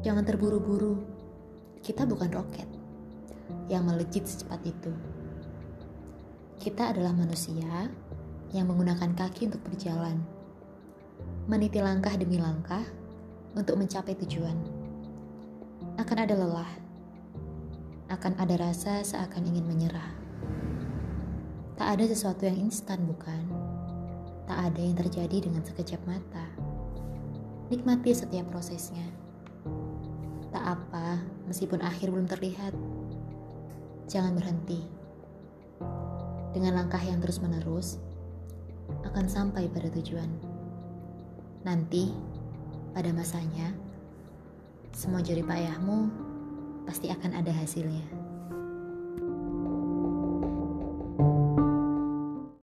Jangan terburu-buru. Kita bukan roket yang melejit secepat itu. Kita adalah manusia yang menggunakan kaki untuk berjalan, meniti langkah demi langkah untuk mencapai tujuan. Akan ada lelah, akan ada rasa seakan ingin menyerah. Tak ada sesuatu yang instan, bukan? Tak ada yang terjadi dengan sekejap mata. Nikmati setiap prosesnya. Meskipun akhir belum terlihat. Jangan berhenti dengan langkah yang terus-menerus, akan sampai pada tujuan. Nanti, pada masanya, semua jerih payahmu pasti akan ada hasilnya.